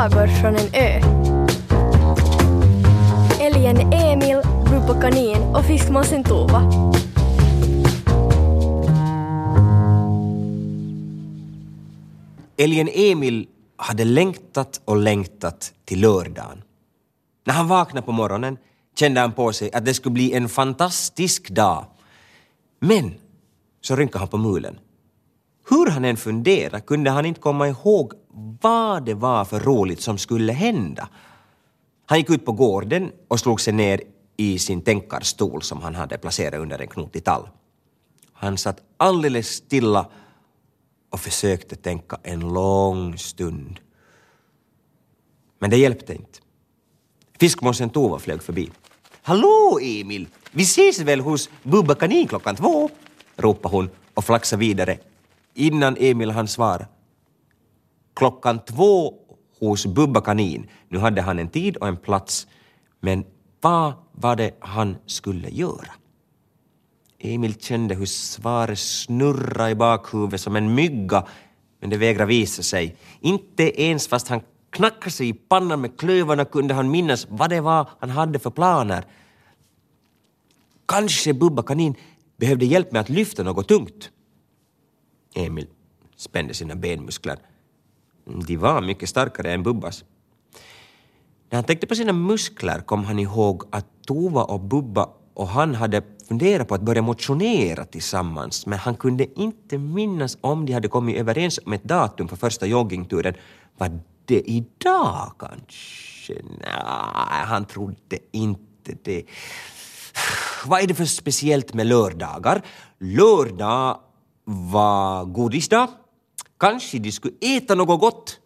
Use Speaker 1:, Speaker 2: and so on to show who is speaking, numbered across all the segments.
Speaker 1: sagor från en ö. Älgen Emil, Rupa Kanin och fiskmåsen Tova.
Speaker 2: Älgen Emil hade längtat och längtat till lördagen. När han vaknade på morgonen kände han på sig att det skulle bli en fantastisk dag. Men så rynkade han på mulen. Hur han än funderade kunde han inte komma ihåg vad det var för roligt som skulle hända. Han gick ut på gården och slog sig ner i sin tänkarstol som han hade placerat under en knotig tall. Han satt alldeles stilla och försökte tänka en lång stund. Men det hjälpte inte. Fiskmåsen Tova flög förbi. Hallå Emil! Vi ses väl hos Bubba Kanin klockan två? ropade hon och flaxade vidare innan Emil hann svara. Klockan två hos Bubba Kanin. Nu hade han en tid och en plats, men vad var det han skulle göra? Emil kände hur svaret snurrade i bakhuvudet som en mygga, men det vägrade visa sig. Inte ens fast han knackade sig i pannan med klövarna kunde han minnas vad det var han hade för planer. Kanske Bubba Kanin behövde hjälp med att lyfta något tungt. Emil spände sina benmuskler. De var mycket starkare än Bubbas. När han tänkte på sina muskler kom han ihåg att Tova och Bubba och han hade funderat på att börja motionera tillsammans men han kunde inte minnas om de hade kommit överens om ett datum för första joggingturen. Var det idag kanske? Nej, han trodde inte det. Vad är det för speciellt med lördagar? Lördag var godisdag. Kanske de skulle äta något gott.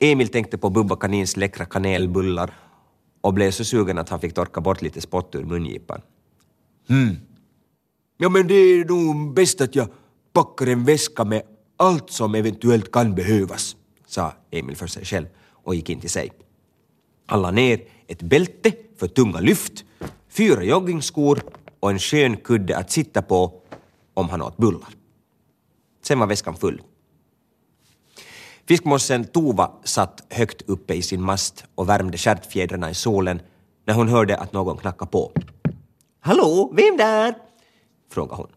Speaker 2: Emil tänkte på Bubba Kanins läckra kanelbullar och blev så sugen att han fick torka bort lite spott ur mungipan. Hmm. Ja, men det är nog bäst att jag packar en väska med allt som eventuellt kan behövas, sa Emil för sig själv och gick in till sig. Han la ner ett bälte för tunga lyft, fyra joggingskor och en skön kudde att sitta på om han åt bullar. Sen var väskan full. Fiskmåsen Tova satt högt uppe i sin mast och värmde stjärtfjädrarna i solen när hon hörde att någon knackade på. Hallå, vem där? frågade hon.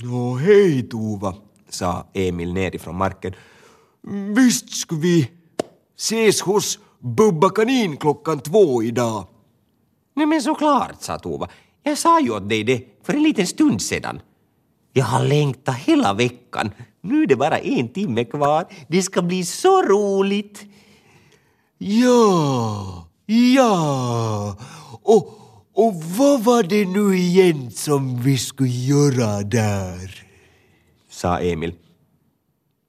Speaker 2: Nå, hej Tova, sa Emil nerifrån marken. Visst skulle vi ses hos Bubba Kanin klockan två idag? Nej men såklart, sa Tova. Jag sa ju åt dig det för en liten stund sedan. Jag har längtat hela veckan. Nu är det bara en timme kvar. Det ska bli så roligt. Ja, ja. Och, och vad var det nu igen som vi skulle göra där? sa Emil.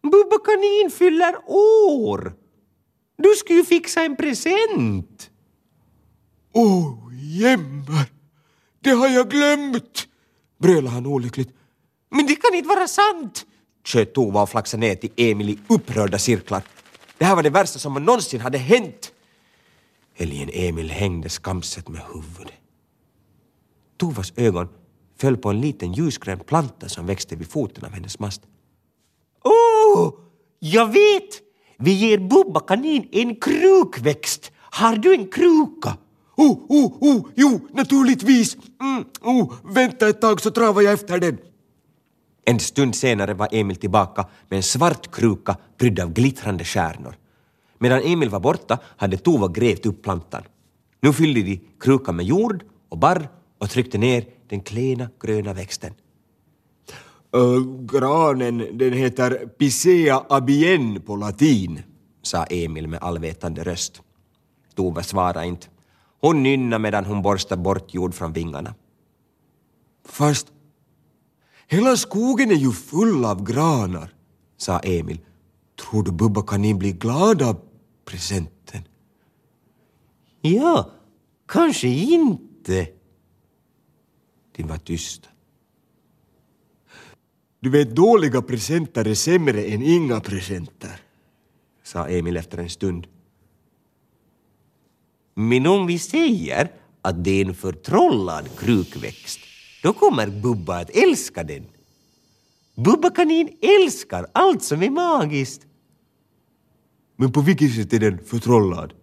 Speaker 2: Bubba Kanin fyller år. Du skulle ju fixa en present. Åh, oh, jämmar. Det har jag glömt, brölade han olyckligt. Kan inte vara sant, sköt Tova och flaxade ner till Emil i upprörda cirklar. Det här var det värsta som någonsin hade hänt. Älgen Emil hängde skamset med huvudet. Tovas ögon föll på en liten ljusgrön planta som växte vid foten av hennes mast. Oh, jag vet! Vi ger Bubba kanin en krukväxt. Har du en kruka? Oh, oh, oh, jo, naturligtvis. Mm, oh, vänta ett tag så travar jag efter den. En stund senare var Emil tillbaka med en svart kruka prydd av glittrande stjärnor. Medan Emil var borta hade Tova grävt upp plantan. Nu fyllde de krukan med jord och barr och tryckte ner den klena gröna växten. Uh, granen, den heter Picea abien på latin, sa Emil med allvetande röst. Tova svarade inte. Hon nynnade medan hon borstade bort jord från vingarna. Fast Hela skogen är ju full av granar, sa Emil. Tror du Bubba kanin bli glad av presenten? Ja, kanske inte. De var tysta. Du vet, dåliga presenter är sämre än inga presenter, sa Emil efter en stund. Men om vi säger att det är en förtrollad krukväxt då kommer Bubba att älska den. Bubba kanin älskar allt som är magiskt. Men på vilket sätt är den förtrollad?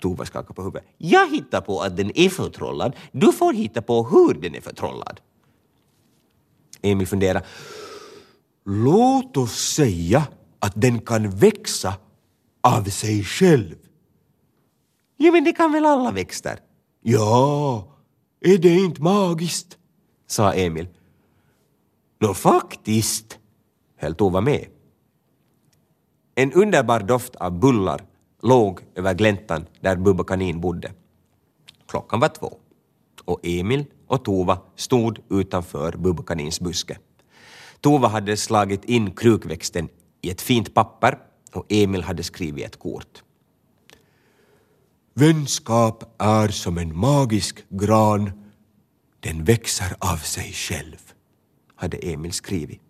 Speaker 3: Tova skakar på huvudet. Jag hittar på att den är förtrollad. Du får hitta på hur den är förtrollad.
Speaker 2: Emil funderar. Låt oss säga att den kan växa av sig själv.
Speaker 3: Ja, men det kan väl alla växter?
Speaker 2: Ja, är det inte magiskt?
Speaker 3: sa Emil.
Speaker 2: Nå faktiskt,
Speaker 3: höll Tova med.
Speaker 2: En underbar doft av bullar låg över gläntan där Bubba kanin bodde. Klockan var två och Emil och Tova stod utanför Bubba kanins buske. Tova hade slagit in krukväxten i ett fint papper och Emil hade skrivit ett kort. Vänskap är som en magisk gran, den växer av sig själv, hade Emil skrivit.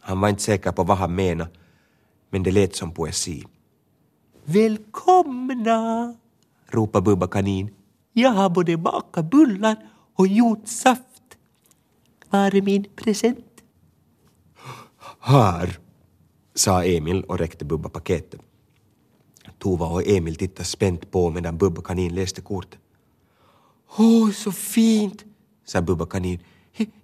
Speaker 2: Han var inte säker på vad han menade, men det lät som poesi.
Speaker 3: Välkomna, ropade Bubba kanin. Jag har både bakat bullar och gjort saft. Var är min present?
Speaker 2: Här, sa Emil och räckte Bubba paketet. Tova och Emil tittade spänt på medan Bubba kanin läste kortet.
Speaker 3: Åh, så fint, sa Bubba kanin.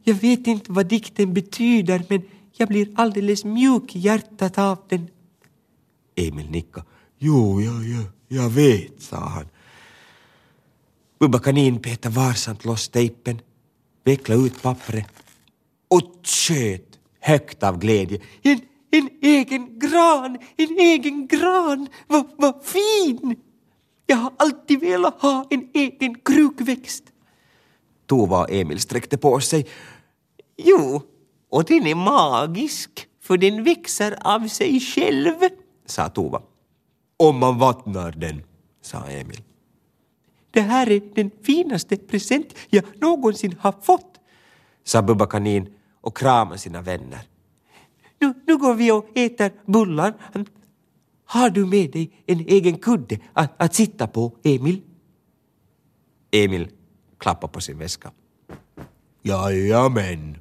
Speaker 3: Jag vet inte vad dikten betyder men jag blir alldeles mjuk i hjärtat av den.
Speaker 2: Emil nickade. Jo, ja, ja, jag vet, sa han.
Speaker 3: Bubba kanin petade varsamt loss tejpen, vecklade ut pappret och tjöt högt av glädje. En, en egen gran, en egen gran, vad, vad fin! Jag har alltid velat ha en egen krukväxt.
Speaker 2: Tova och Emil sträckte på sig.
Speaker 3: Jo, och den är magisk, för den växer av sig själv, sa Tova.
Speaker 2: Om man vattnar den, sa Emil.
Speaker 3: Det här är den finaste present jag någonsin har fått, sa Bubba kanin och kramade sina vänner. Nu, nu går vi och äter bullar. Har du med dig en egen kudde att, att sitta på, Emil?
Speaker 2: Emil klappar på sin väska. Jajamän,